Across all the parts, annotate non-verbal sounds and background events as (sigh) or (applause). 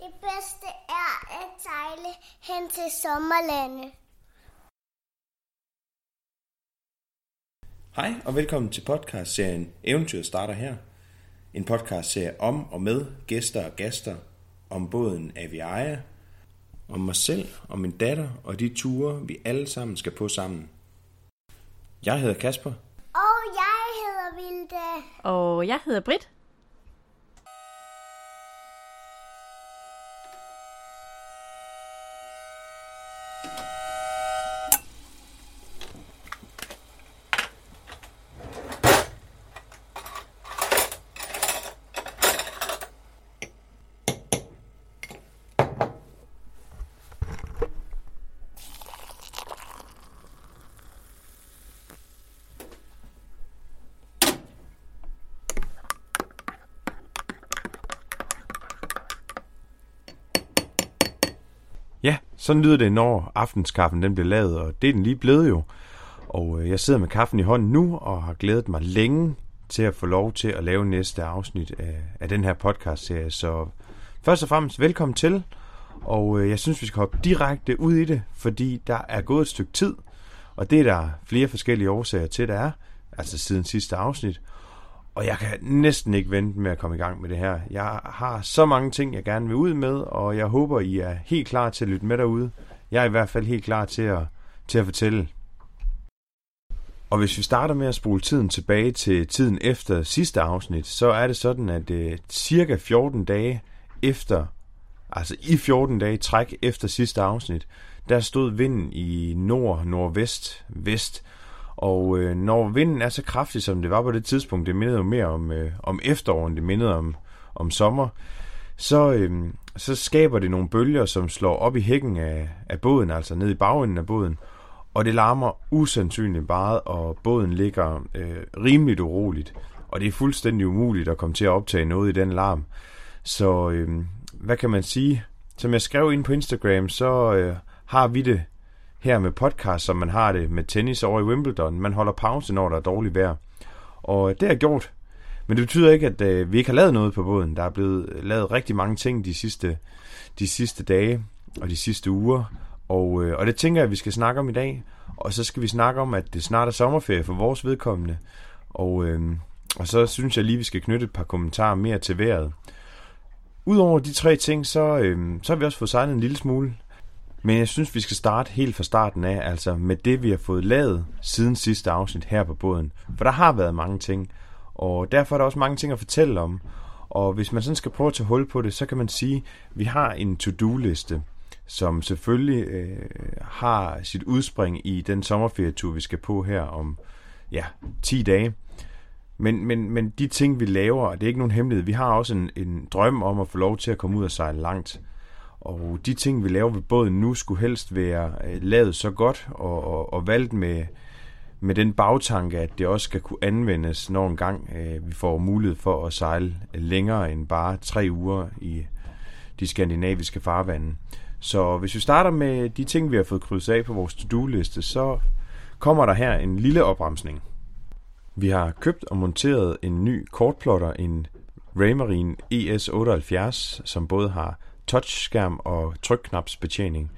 Det bedste er at sejle hen til sommerlandet. Hej og velkommen til podcastserien Eventyr starter her. En podcastserie om og med gæster og gæster om båden Aviaja, om mig selv og min datter og de ture, vi alle sammen skal på sammen. Jeg hedder Kasper. Og jeg hedder Vilde. Og jeg hedder Britt. Ja, sådan lyder det, når aftenskaffen den bliver lavet, og det er den lige blevet jo. Og øh, jeg sidder med kaffen i hånden nu, og har glædet mig længe til at få lov til at lave næste afsnit af, af den her podcast-serie. Så først og fremmest velkommen til, og øh, jeg synes, vi skal hoppe direkte ud i det, fordi der er gået et stykke tid, og det er der flere forskellige årsager til, der er, altså siden sidste afsnit. Og jeg kan næsten ikke vente med at komme i gang med det her. Jeg har så mange ting, jeg gerne vil ud med, og jeg håber, I er helt klar til at lytte med derude. Jeg er i hvert fald helt klar til at, til at fortælle. Og hvis vi starter med at spole tiden tilbage til tiden efter sidste afsnit, så er det sådan, at øh, cirka 14 dage efter, altså i 14 dage træk efter sidste afsnit, der stod vinden i nord, nordvest, vest, og øh, når vinden er så kraftig, som det var på det tidspunkt, det mindede jo mere om, øh, om efteråret, det mindede om, om sommer, så, øh, så skaber det nogle bølger, som slår op i hækken af, af båden, altså ned i bagenden af båden, og det larmer usandsynligt meget, og båden ligger øh, rimeligt uroligt, og det er fuldstændig umuligt at komme til at optage noget i den larm. Så øh, hvad kan man sige? Som jeg skrev ind på Instagram, så øh, har vi det her med podcast, som man har det med tennis over i Wimbledon. Man holder pause, når der er dårligt vejr. Og det har gjort. Men det betyder ikke, at øh, vi ikke har lavet noget på båden. Der er blevet lavet rigtig mange ting de sidste, de sidste dage og de sidste uger. Og, øh, og det tænker jeg, at vi skal snakke om i dag. Og så skal vi snakke om, at det snart er sommerferie for vores vedkommende. Og, øh, og så synes jeg lige, at vi skal knytte et par kommentarer mere til vejret. Udover de tre ting, så, øh, så har vi også fået sejlet en lille smule. Men jeg synes, vi skal starte helt fra starten af, altså med det, vi har fået lavet siden sidste afsnit her på båden. For der har været mange ting, og derfor er der også mange ting at fortælle om. Og hvis man sådan skal prøve at tage hul på det, så kan man sige, at vi har en to-do-liste, som selvfølgelig øh, har sit udspring i den sommerferietur, vi skal på her om ja, 10 dage. Men, men, men de ting, vi laver, det er ikke nogen hemmelighed. Vi har også en, en drøm om at få lov til at komme ud og sejle langt. Og de ting, vi laver ved båden nu, skulle helst være øh, lavet så godt og, og, og valgt med, med den bagtanke, at det også skal kunne anvendes, når en gang øh, vi får mulighed for at sejle længere end bare tre uger i de skandinaviske farvande. Så hvis vi starter med de ting, vi har fået krydset af på vores to-do-liste, så kommer der her en lille opremsning. Vi har købt og monteret en ny kortplotter, en Raymarine ES78, som både har touchskærm og trykknapsbetjening.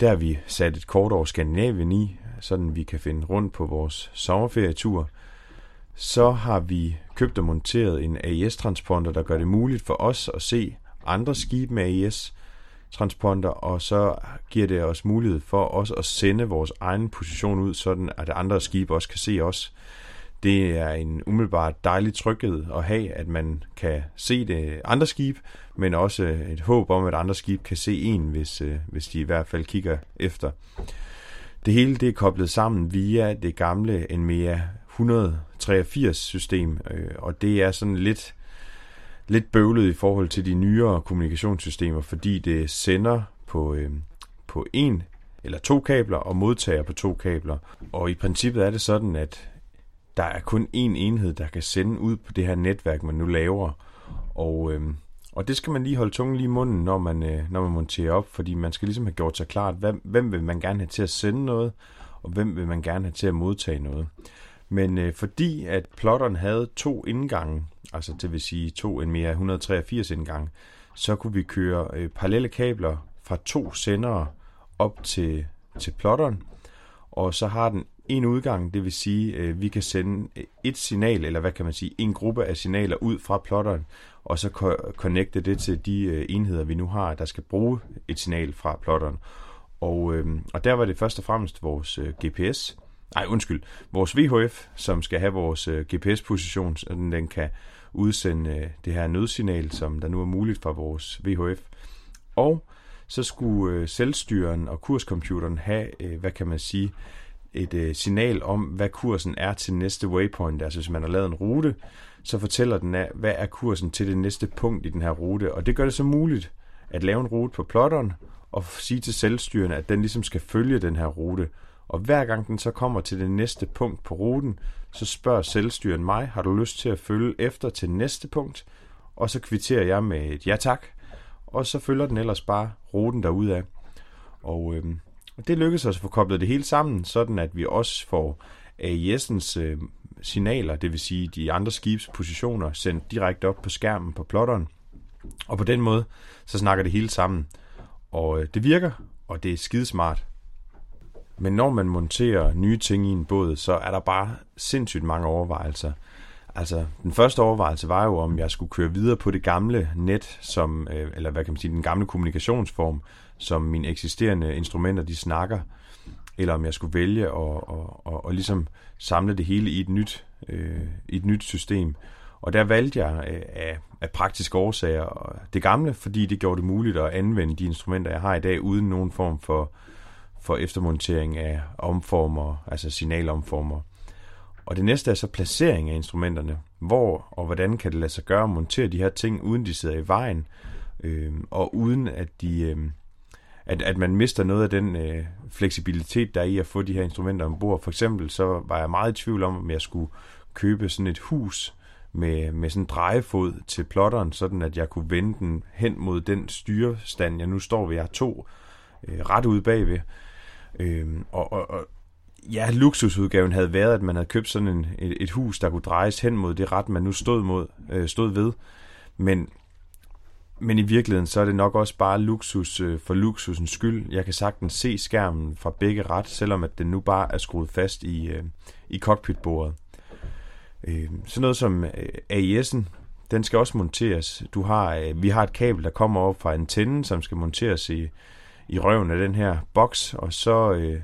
Der har vi sat et kort over Skandinavien i, sådan vi kan finde rundt på vores sommerferietur. Så har vi købt og monteret en AES-transponder, der gør det muligt for os at se andre skibe med AES-transponder, og så giver det os mulighed for os at sende vores egen position ud, sådan at andre skibe også kan se os. Det er en umiddelbart dejlig tryghed at have, at man kan se det andre skib, men også et håb om, at andre skib kan se en, hvis, øh, hvis de i hvert fald kigger efter. Det hele det er koblet sammen via det gamle NMEA 183 system, øh, og det er sådan lidt, lidt bøvlet i forhold til de nyere kommunikationssystemer, fordi det sender på, øh, på en eller to kabler og modtager på to kabler. Og i princippet er det sådan, at der er kun én enhed, der kan sende ud på det her netværk, man nu laver. Og, øh, og det skal man lige holde tungen lige i munden, når man, øh, når man monterer op, fordi man skal ligesom have gjort sig klart, hvem, hvem vil man gerne have til at sende noget, og hvem vil man gerne have til at modtage noget. Men øh, fordi at plotteren havde to indgange, altså det vil sige to en mere 183 indgange, så kunne vi køre øh, parallelle kabler fra to sendere op til, til plotteren, og så har den en udgang, det vil sige, øh, vi kan sende øh, et signal, eller hvad kan man sige, en gruppe af signaler ud fra plotteren, og så connecte det til de øh, enheder, vi nu har, der skal bruge et signal fra plotteren. Og, øh, og der var det først og fremmest vores øh, GPS, nej undskyld, vores VHF, som skal have vores øh, GPS-position, så den, den kan udsende øh, det her nødsignal, som der nu er muligt fra vores VHF. Og så skulle øh, selvstyren og kurscomputeren have, øh, hvad kan man sige, et øh, signal om, hvad kursen er til næste waypoint. Altså hvis man har lavet en rute, så fortæller den, af, hvad er kursen til det næste punkt i den her rute. Og det gør det så muligt at lave en rute på plotteren, og sige til selvstyrende, at den ligesom skal følge den her rute. Og hver gang den så kommer til det næste punkt på ruten, så spørger selvstyren mig, har du lyst til at følge efter til næste punkt? Og så kvitterer jeg med et ja tak, og så følger den ellers bare ruten af. Og, øhm, og det lykkedes os at få koblet det hele sammen, sådan at vi også får AIS'ens øh, signaler, det vil sige de andre skibs positioner, sendt direkte op på skærmen på plotteren. Og på den måde, så snakker det hele sammen. Og øh, det virker, og det er skidesmart. Men når man monterer nye ting i en båd, så er der bare sindssygt mange overvejelser. Altså, den første overvejelse var jo, om jeg skulle køre videre på det gamle net, som, øh, eller hvad kan man sige, den gamle kommunikationsform, som mine eksisterende instrumenter, de snakker, eller om jeg skulle vælge at, at, at, at ligesom samle det hele i et nyt, øh, i et nyt system. Og der valgte jeg øh, af, af praktiske årsager det gamle, fordi det gjorde det muligt at anvende de instrumenter, jeg har i dag, uden nogen form for, for eftermontering af omformer, altså signalomformer. Og det næste er så placering af instrumenterne. Hvor og hvordan kan det lade sig gøre at montere de her ting, uden de sidder i vejen, øh, og uden at de... Øh, at, at man mister noget af den øh, fleksibilitet, der er i at få de her instrumenter ombord. For eksempel så var jeg meget i tvivl om, om jeg skulle købe sådan et hus med, med sådan en drejefod til plotteren, sådan at jeg kunne vende den hen mod den styrestand, jeg nu står ved. Jeg har to øh, ret ude bagved. Øh, og, og, og ja, luksusudgaven havde været, at man havde købt sådan en, et, et hus, der kunne drejes hen mod det ret, man nu stod, mod, øh, stod ved. Men men i virkeligheden, så er det nok også bare luksus øh, for luksusens skyld. Jeg kan sagtens se skærmen fra begge ret, selvom at den nu bare er skruet fast i, øh, i cockpitbordet. Øh, sådan noget som øh, AIS'en, den skal også monteres. Du har, øh, vi har et kabel, der kommer op fra antennen, som skal monteres i, i røven af den her boks, og så øh,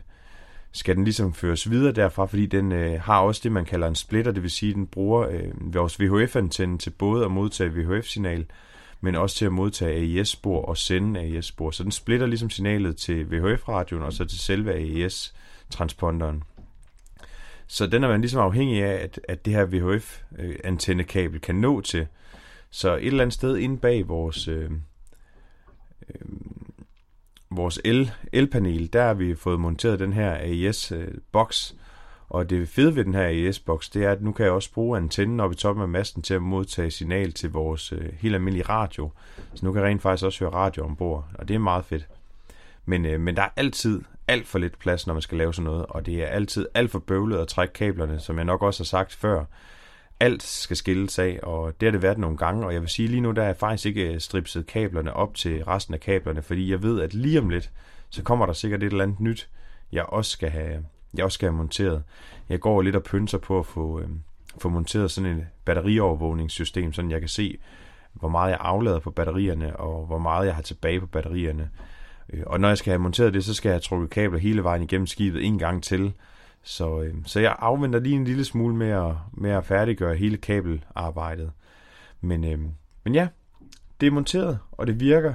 skal den ligesom føres videre derfra, fordi den øh, har også det, man kalder en splitter, det vil sige, at den bruger øh, vores VHF-antenne til både at modtage VHF-signal, men også til at modtage AES-spor og sende AES-spor. Så den splitter ligesom signalet til VHF-radioen og så til selve AES-transponderen. Så den er man ligesom afhængig af, at, at det her VHF-antennekabel kan nå til. Så et eller andet sted inde bag vores, øh, øh, vores el, elpanel, der har vi fået monteret den her AES-boks, og det fede ved den her AES-boks, det er, at nu kan jeg også bruge antennen oppe i toppen af masten til at modtage signal til vores øh, helt almindelige radio. Så nu kan jeg rent faktisk også høre radio ombord, og det er meget fedt. Men, øh, men der er altid alt for lidt plads, når man skal lave sådan noget, og det er altid alt for bøvlet at trække kablerne, som jeg nok også har sagt før. Alt skal skilles af, og det har det været nogle gange, og jeg vil sige lige nu, der er jeg faktisk ikke øh, stripset kablerne op til resten af kablerne, fordi jeg ved, at lige om lidt, så kommer der sikkert et eller andet nyt, jeg også skal have, jeg også skal have monteret. Jeg går lidt og pynser på at få, øh, få monteret sådan et batteriovervågningssystem, sådan jeg kan se, hvor meget jeg aflader på batterierne, og hvor meget jeg har tilbage på batterierne. Øh, og når jeg skal have monteret det, så skal jeg have trukket kabler hele vejen igennem skibet en gang til. Så, øh, så jeg afventer lige en lille smule med at, med at færdiggøre hele kabelarbejdet. Men, øh, men ja, det er monteret, og det virker.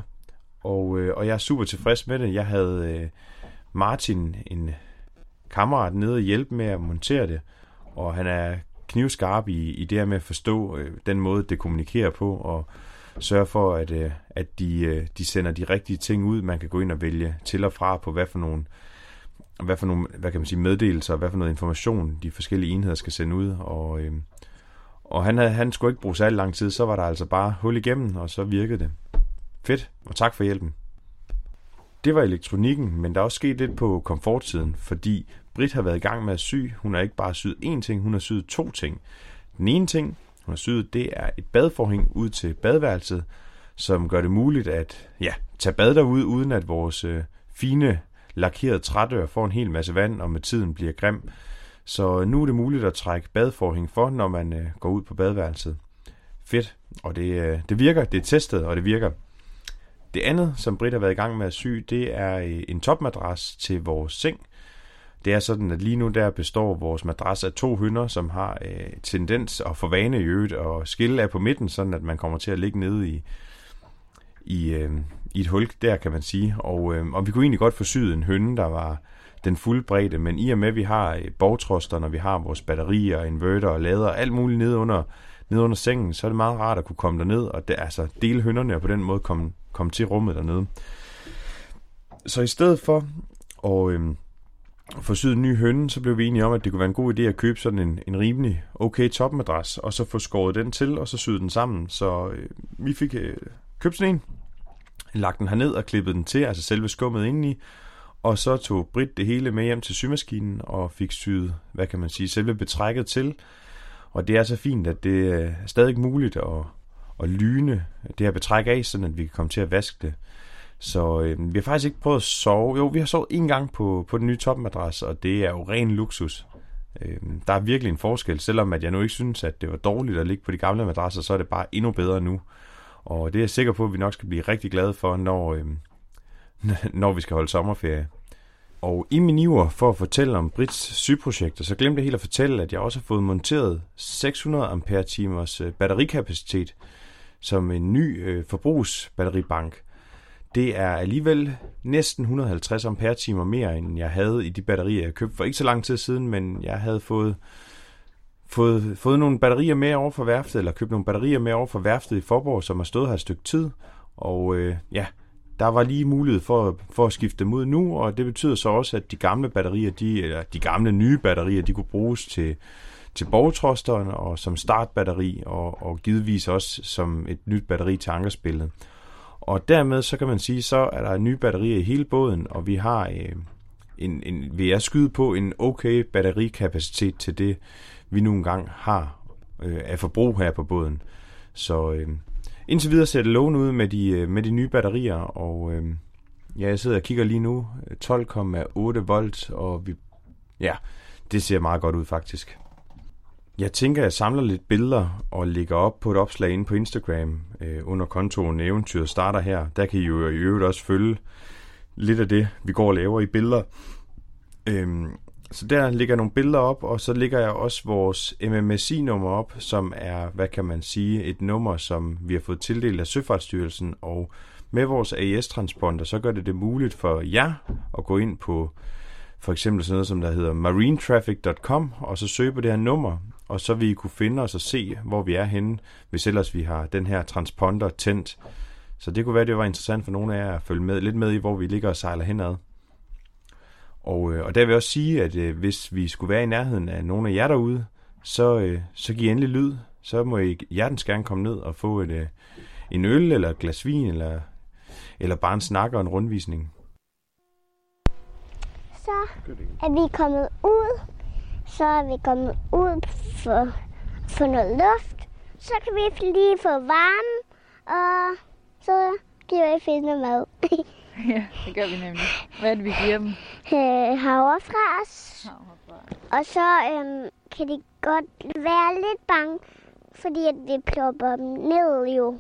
Og, øh, og jeg er super tilfreds med det. Jeg havde øh, Martin, en kammerat nede og hjælpe med at montere det, og han er knivskarp i, i det her med at forstå øh, den måde, det kommunikerer på, og sørge for, at, øh, at de, øh, de sender de rigtige ting ud. Man kan gå ind og vælge til og fra på, hvad for nogle, hvad for nogle hvad kan man sige, meddelelser, hvad for noget information de forskellige enheder skal sende ud. Og, øh, og han, havde, han skulle ikke bruge særlig lang tid, så var der altså bare hul igennem, og så virkede det. Fedt, og tak for hjælpen. Det var elektronikken, men der er også sket lidt på komfortsiden, fordi Brit har været i gang med at sy. Hun har ikke bare syet én ting, hun har syet to ting. Den ene ting, hun har syet, det er et badforhæng ud til badeværelset, som gør det muligt at ja, tage bad derude, uden at vores øh, fine lakerede trædør får en hel masse vand, og med tiden bliver grim. Så øh, nu er det muligt at trække badforhæng for, når man øh, går ud på badeværelset. Fedt, og det, øh, det virker, det er testet, og det virker. Det andet, som Britt har været i gang med at sy, det er øh, en topmadras til vores seng. Det er sådan, at lige nu der består vores madras af to hynder, som har øh, tendens og for vane i øvrigt at skille af på midten, sådan at man kommer til at ligge nede i, i, øh, i et hul der, kan man sige. Og, øh, og vi kunne egentlig godt få syet en hønne, der var den fulde bredde, men i og med, at vi har øh, borgtroster, når vi har vores batterier, inverter og lader, alt muligt nede under, nede under sengen, så er det meget rart at kunne komme derned og det, altså, dele hønderne og på den måde komme, komme til rummet dernede. Så i stedet for at øh, forsyde en ny hønne, så blev vi enige om, at det kunne være en god idé at købe sådan en, en rimelig okay topmadras, og så få skåret den til, og så syde den sammen. Så øh, vi fik øh, købt sådan en, lagt den herned og klippet den til, altså selve skummet indeni, og så tog Britt det hele med hjem til symaskinen og fik syet, hvad kan man sige, selve betrækket til. Og det er så fint, at det øh, er stadig muligt at, og lyne det her betræk af, sådan at vi kan komme til at vaske det. Så øh, vi har faktisk ikke prøvet at sove. Jo, vi har sovet en gang på, på den nye topmadras, og det er jo ren luksus. Øh, der er virkelig en forskel, selvom at jeg nu ikke synes, at det var dårligt at ligge på de gamle madrasser, så er det bare endnu bedre nu. Og det er jeg sikker på, at vi nok skal blive rigtig glade for, når, øh, (laughs) når vi skal holde sommerferie. Og i min iver for at fortælle om Brits sygeprojekter, så glemte jeg helt at fortælle, at jeg også har fået monteret 600 ampere timers øh, batterikapacitet som en ny øh, forbrugsbatteribank. Det er alligevel næsten 150 ampere timer mere, end jeg havde i de batterier, jeg købte for ikke så lang tid siden, men jeg havde fået, fået, fået nogle batterier med over for værftet, eller købt nogle batterier med over for værftet i Forborg, som har stået her et stykke tid. Og øh, ja, der var lige mulighed for, for at skifte dem ud nu, og det betyder så også, at de gamle batterier, de, eller de gamle nye batterier, de kunne bruges til, til borgtrosteren og som startbatteri, og, og givetvis også som et nyt batteri til ankerspillet. Og dermed så kan man sige, så er der nye batterier i hele båden, og vi har øh, en, en, vi er skyde på en okay batterikapacitet til det, vi nu engang har øh, af forbrug her på båden. Så øh, Indtil videre ser det lovende ud med de, øh, med de nye batterier, og øh, ja, jeg sidder og kigger lige nu. Øh, 12,8 volt, og vi, ja, det ser meget godt ud faktisk. Jeg tænker, at jeg samler lidt billeder og lægger op på et opslag inde på Instagram øh, under kontoen Eventyret starter her. Der kan I jo i øvrigt også følge lidt af det, vi går og laver i billeder. Øhm, så der ligger nogle billeder op, og så ligger jeg også vores MMSI-nummer op, som er, hvad kan man sige, et nummer, som vi har fået tildelt af Søfartsstyrelsen, og med vores AIS-transponder, så gør det det muligt for jer at gå ind på for eksempel sådan noget, som der hedder marinetraffic.com, og så søge på det her nummer, og så vil I kunne finde os og se, hvor vi er henne, hvis ellers vi har den her transponder tændt. Så det kunne være, det var interessant for nogle af jer at følge med, lidt med i, hvor vi ligger og sejler henad. Og, øh, og der vil jeg også sige, at øh, hvis vi skulle være i nærheden af nogle af jer derude, så, øh, så giv endelig lyd. Så må I hjertens gerne komme ned og få et, en øl, eller et glas vin, eller, eller bare en snak og en rundvisning. Så er vi kommet ud. Så er vi kommet ud for, for noget luft. Så kan vi lige få varme, og så giver vi finde mad. (laughs) ja, det gør vi nemlig. Hvad er det, vi giver dem? Øh, havrefras. Og så øhm, kan de godt være lidt bange, fordi at vi plopper dem ned jo.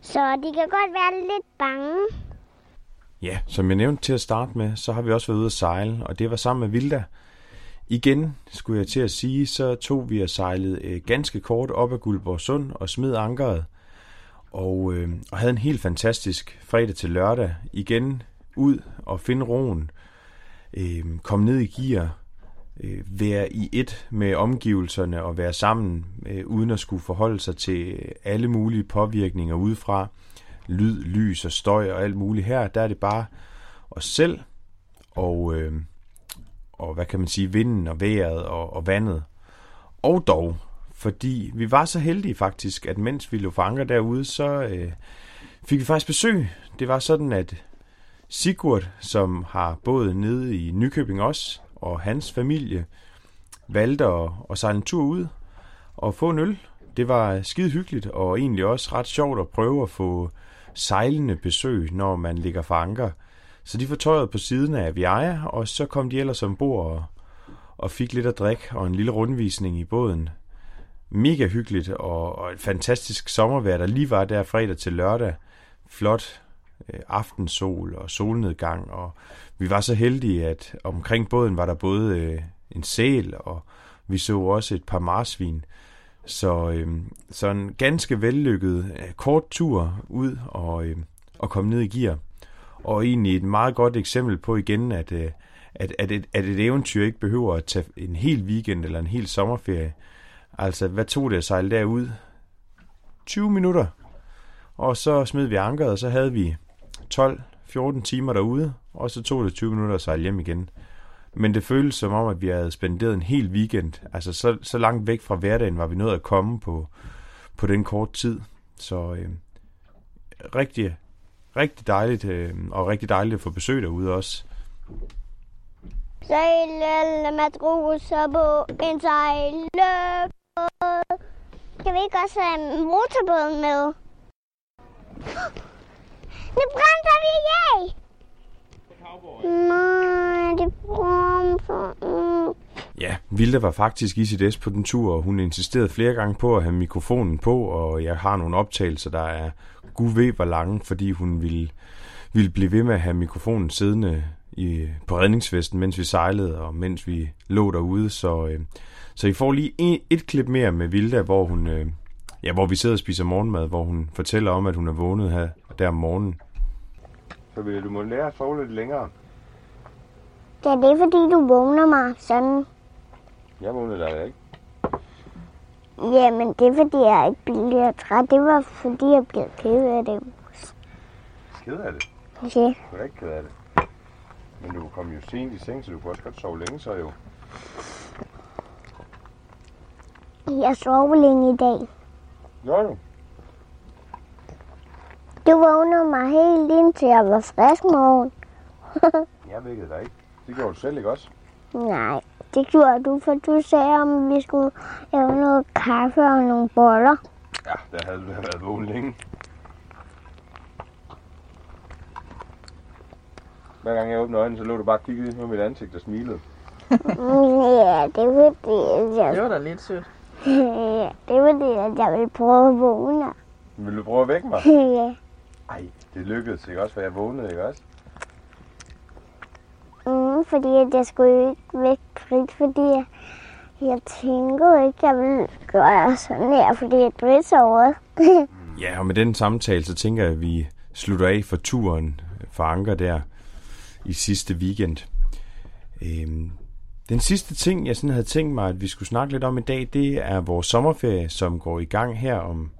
Så de kan godt være lidt bange. Ja, som jeg nævnte til at starte med, så har vi også været ude at sejle, og det var sammen med Vilda. Igen, skulle jeg til at sige, så tog vi og sejlede øh, ganske kort op ad Guldborg Sund og smed ankeret. Og, øh, og havde en helt fantastisk fredag til lørdag. Igen ud og finde roen, øh, komme ned i gear, øh, være i et med omgivelserne og være sammen, øh, uden at skulle forholde sig til alle mulige påvirkninger udefra, lyd, lys og støj og alt muligt. Her. Der er det bare os selv. Og, øh, og hvad kan man sige, vinden og vejret og, og vandet. Og dog, fordi vi var så heldige faktisk, at mens vi lå fanger derude, så øh, fik vi faktisk besøg. Det var sådan, at Sigurd, som har boet nede i Nykøbing også, og hans familie valgte at, at sejle en tur ud og få en øl. det var skide hyggeligt, og egentlig også ret sjovt at prøve at få sejlende besøg, når man ligger for anker. Så de tøjet på siden af Viaja, og så kom de ellers ombord og, og fik lidt at drikke og en lille rundvisning i båden. Mega hyggeligt og, og et fantastisk sommervejr, der lige var der fredag til lørdag. Flot øh, aftensol og solnedgang, og vi var så heldige, at omkring båden var der både øh, en sæl, og vi så også et par marsvin. Så, øh, så en ganske vellykket øh, kort tur ud og, øh, og komme ned i gear. Og egentlig et meget godt eksempel på igen, at, øh, at, at, et, at et eventyr ikke behøver at tage en hel weekend eller en hel sommerferie. Altså, hvad tog det at sejle derud? 20 minutter. Og så smed vi ankeret, og så havde vi 12-14 timer derude, og så tog det 20 minutter at sejle hjem igen. Men det føltes som om, at vi havde spenderet en hel weekend. Altså så, så langt væk fra hverdagen var vi nødt at komme på, på den korte tid. Så øh, rigtig, rigtig dejligt, øh, og rigtig dejligt at få besøg derude også. Sejl alle matroser på en sejlebåd. Kan vi ikke også have motorbåden med? (gasps) Nu bremser vi af! Nej, det bremser. Ja, Vilde var faktisk i sit S på den tur, og hun insisterede flere gange på at have mikrofonen på, og jeg har nogle optagelser, der er gud ved hvor lange, fordi hun ville, ville blive ved med at have mikrofonen siddende i, på redningsvesten, mens vi sejlede, og mens vi lå derude, så, øh, så I får lige en, et klip mere med Vilda, hvor hun, øh, ja, hvor vi sidder og spiser morgenmad, hvor hun fortæller om, at hun er vågnet her der om morgenen. Så vil du må lære at sove lidt længere. Ja, det er fordi, du vågner mig sådan. Jeg vågnede dig ikke. Jamen, det er fordi, jeg ikke bliver træt. Det var fordi, jeg blev ked af det. Ked af det? Ja. Du er ikke ked af det. Men du kom jo sent i seng, så du kunne også godt sove længe så jo. Jeg sov længe i dag. Gør du? Du vågnede mig helt indtil jeg var frisk morgen. (laughs) Jeg vækkede dig ikke. Det gjorde du selv, ikke også? Nej, det gjorde du, for du sagde, om vi skulle lave noget kaffe og nogle boller. Ja, der havde du været vågen længe. Hver gang jeg åbnede øjnene, så lå du bare og kiggede ind på mit ansigt og smilede. (laughs) Ja, det fordi, at jeg, Det var da lidt sødt. (laughs) ja, det er fordi, at jeg ville prøve at vågne. Vil du prøve at vække mig? (laughs) ja. Ej, det lykkedes ikke også, for jeg vågnede, ikke også? Mm, fordi at jeg skulle ikke væk Britt, fordi jeg, jeg tænkte ikke, jeg ville gøre sådan her, fordi at Britt over. (laughs) Ja, og med den samtale, så tænker jeg, at vi slutter af for turen for Anker der i sidste weekend. Øhm, den sidste ting, jeg sådan havde tænkt mig, at vi skulle snakke lidt om i dag, det er vores sommerferie, som går i gang her om,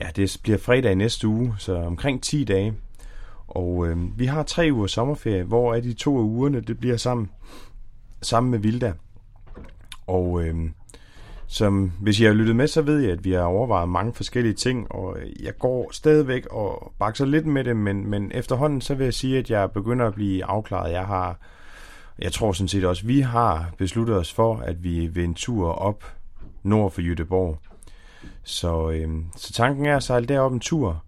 ja, det bliver fredag i næste uge, så omkring 10 dage. Og øh, vi har tre uger sommerferie, hvor er de to af ugerne, det bliver sammen, sammen med Vilda. Og øh, som, hvis jeg har lyttet med, så ved jeg, at vi har overvejet mange forskellige ting, og øh, jeg går stadigvæk og bakser lidt med det, men, men efterhånden så vil jeg sige, at jeg begynder at blive afklaret. Jeg har, jeg tror sådan set også, vi har besluttet os for, at vi vil en tur op nord for Jødeborg. Så, øh, så tanken er at sejle derop en tur,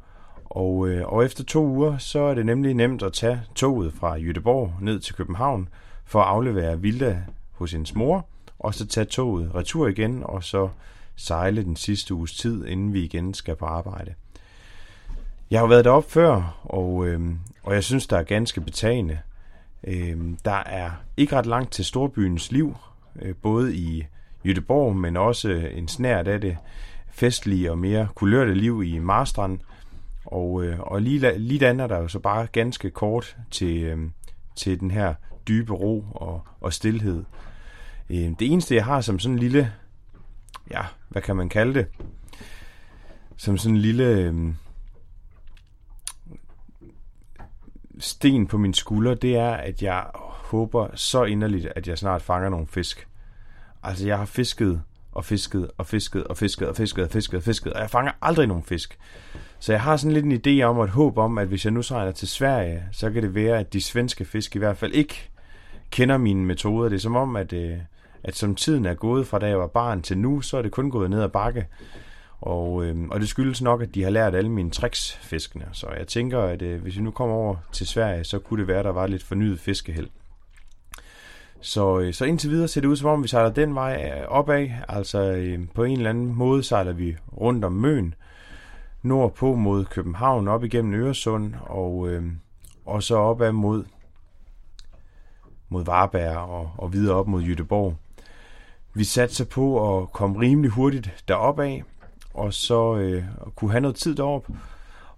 og, øh, og efter to uger, så er det nemlig nemt at tage toget fra Jødeborg ned til København, for at aflevere Vilda hos hendes mor, og så tage toget retur igen, og så sejle den sidste uges tid, inden vi igen skal på arbejde. Jeg har været deroppe før, og, øh, og jeg synes, der er ganske betagende. Øh, der er ikke ret langt til storbyens liv, øh, både i Jødeborg, men også en snært af det festlige og mere kulørte liv i Marstrand. Og, øh, og lige, lige der er der jo så bare ganske kort til, øh, til den her dybe ro og, og stillhed. Øh, det eneste, jeg har som sådan en lille, ja, hvad kan man kalde det? Som sådan en lille øh, sten på min skulder, det er, at jeg håber så inderligt, at jeg snart fanger nogle fisk. Altså, jeg har fisket og fisket og fisket og fisket og fisket og fisket og fisket, og jeg fanger aldrig nogen fisk. Så jeg har sådan lidt en idé om og et håb om, at hvis jeg nu sejler til Sverige, så kan det være, at de svenske fisk i hvert fald ikke kender mine metoder. Det er som om, at, øh, at som tiden er gået fra da jeg var barn til nu, så er det kun gået ned ad bakke. Og, øh, og det skyldes nok, at de har lært alle mine tricks, fiskene. Så jeg tænker, at øh, hvis vi nu kommer over til Sverige, så kunne det være, at der var lidt fornyet fiskeheld. Så, øh, så indtil videre ser det ud som om, vi sejler den vej øh, opad. Altså øh, på en eller anden måde sejler vi rundt om Møn, nordpå mod København, op igennem Øresund, og, øh, og så opad mod, mod Varberg og, og videre op mod Jødeborg. Vi satte sig på at komme rimelig hurtigt derop af, og så øh, kunne have noget tid derop,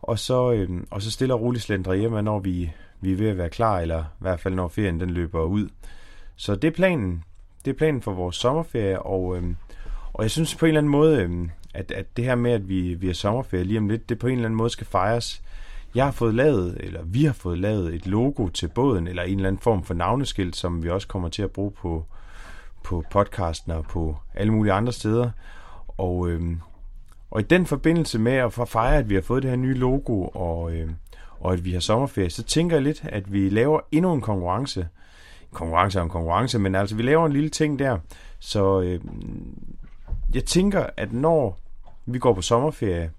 og så, øh, og så stille og roligt slendre hjem, når vi, vi er ved at være klar, eller i hvert fald når ferien den løber ud. Så det er planen. Det er planen for vores sommerferie, og, øh, og jeg synes på en eller anden måde, øh, at, at det her med, at vi, vi har sommerferie lige om lidt, det på en eller anden måde skal fejres. Jeg har fået lavet, eller vi har fået lavet et logo til båden, eller en eller anden form for navneskilt, som vi også kommer til at bruge på, på podcasten og på alle mulige andre steder. Og, øh, og i den forbindelse med at fejre, at vi har fået det her nye logo, og, øh, og at vi har sommerferie, så tænker jeg lidt, at vi laver endnu en konkurrence. En Konkurrence er en konkurrence, men altså vi laver en lille ting der. Så øh, jeg tænker, at når vi går på sommerferie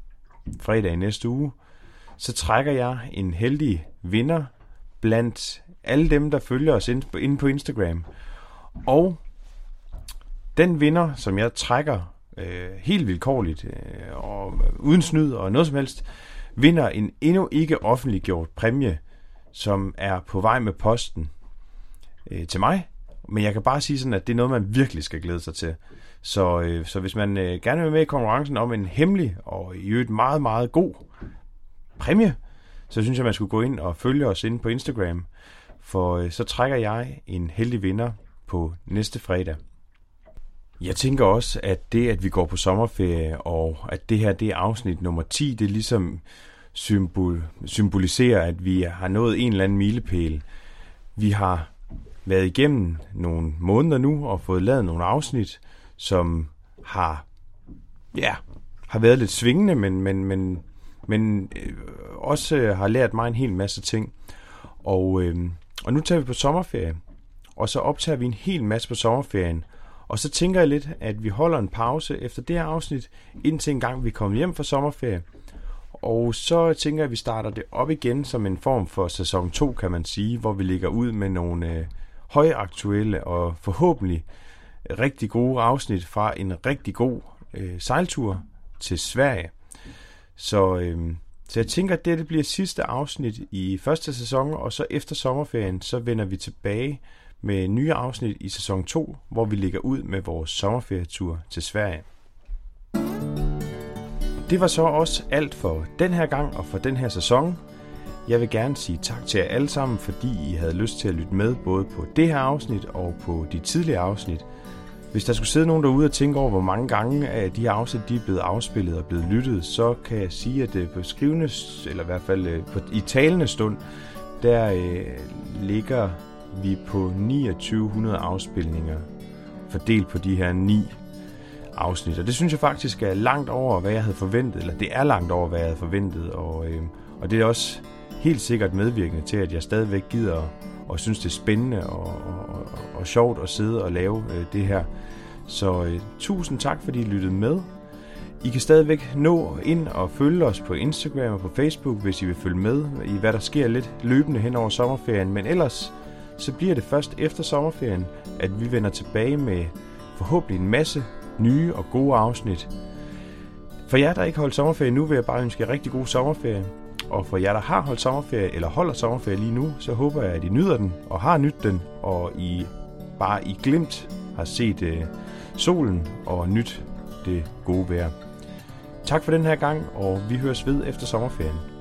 fredag i næste uge, så trækker jeg en heldig vinder blandt alle dem, der følger os inde på Instagram. Og den vinder, som jeg trækker øh, helt vilkårligt øh, og uden snyd og noget som helst, vinder en endnu ikke offentliggjort præmie, som er på vej med posten øh, til mig. Men jeg kan bare sige sådan, at det er noget, man virkelig skal glæde sig til. Så, øh, så hvis man øh, gerne vil med i konkurrencen om en hemmelig og i øvrigt meget, meget god præmie, så synes jeg, man skulle gå ind og følge os inde på Instagram. For øh, så trækker jeg en heldig vinder på næste fredag. Jeg tænker også, at det, at vi går på sommerferie, og at det her det er afsnit nummer 10, det ligesom symbol, symboliserer, at vi har nået en eller anden milepæl. Vi har været igennem nogle måneder nu og fået lavet nogle afsnit, som har, ja, har været lidt svingende, men, men, men, men øh, også øh, har lært mig en hel masse ting. Og, øh, og nu tager vi på sommerferie, og så optager vi en hel masse på sommerferien, og så tænker jeg lidt, at vi holder en pause efter det her afsnit, indtil en gang vi kommer hjem fra sommerferie. Og så tænker jeg, at vi starter det op igen som en form for sæson 2, kan man sige, hvor vi ligger ud med nogle øh, højaktuelle og forhåbentlig rigtig gode afsnit fra en rigtig god øh, sejltur til Sverige. Så, øh, så jeg tænker, at det bliver sidste afsnit i første sæson, og så efter sommerferien, så vender vi tilbage med nye afsnit i sæson 2, hvor vi ligger ud med vores sommerferietur til Sverige. Det var så også alt for den her gang og for den her sæson. Jeg vil gerne sige tak til jer alle sammen, fordi I havde lyst til at lytte med både på det her afsnit og på de tidligere afsnit. Hvis der skulle sidde nogen derude og tænke over, hvor mange gange af de her afsnit de er blevet afspillet og blevet lyttet, så kan jeg sige, at det på skrivende, eller i hvert fald øh, på, i talende stund, der øh, ligger vi på 2900 afspilninger fordelt på de her ni afsnit. Og det synes jeg faktisk er langt over, hvad jeg havde forventet, eller det er langt over, hvad jeg havde forventet, og, øh, og det er også helt sikkert medvirkende til, at jeg stadigvæk gider og synes, det er spændende og, og, og, og sjovt at sidde og lave øh, det her. Så øh, tusind tak, fordi I lyttede med. I kan stadigvæk nå ind og følge os på Instagram og på Facebook, hvis I vil følge med i, hvad der sker lidt løbende hen over sommerferien. Men ellers, så bliver det først efter sommerferien, at vi vender tilbage med forhåbentlig en masse nye og gode afsnit. For jer, der ikke holdt sommerferie nu, vil jeg bare ønske jer rigtig god sommerferie. Og for jer, der har holdt sommerferie eller holder sommerferie lige nu, så håber jeg, at I nyder den og har nyt den, og I bare i glimt har set øh, solen og nyt det gode vejr. Tak for den her gang, og vi høres ved efter sommerferien.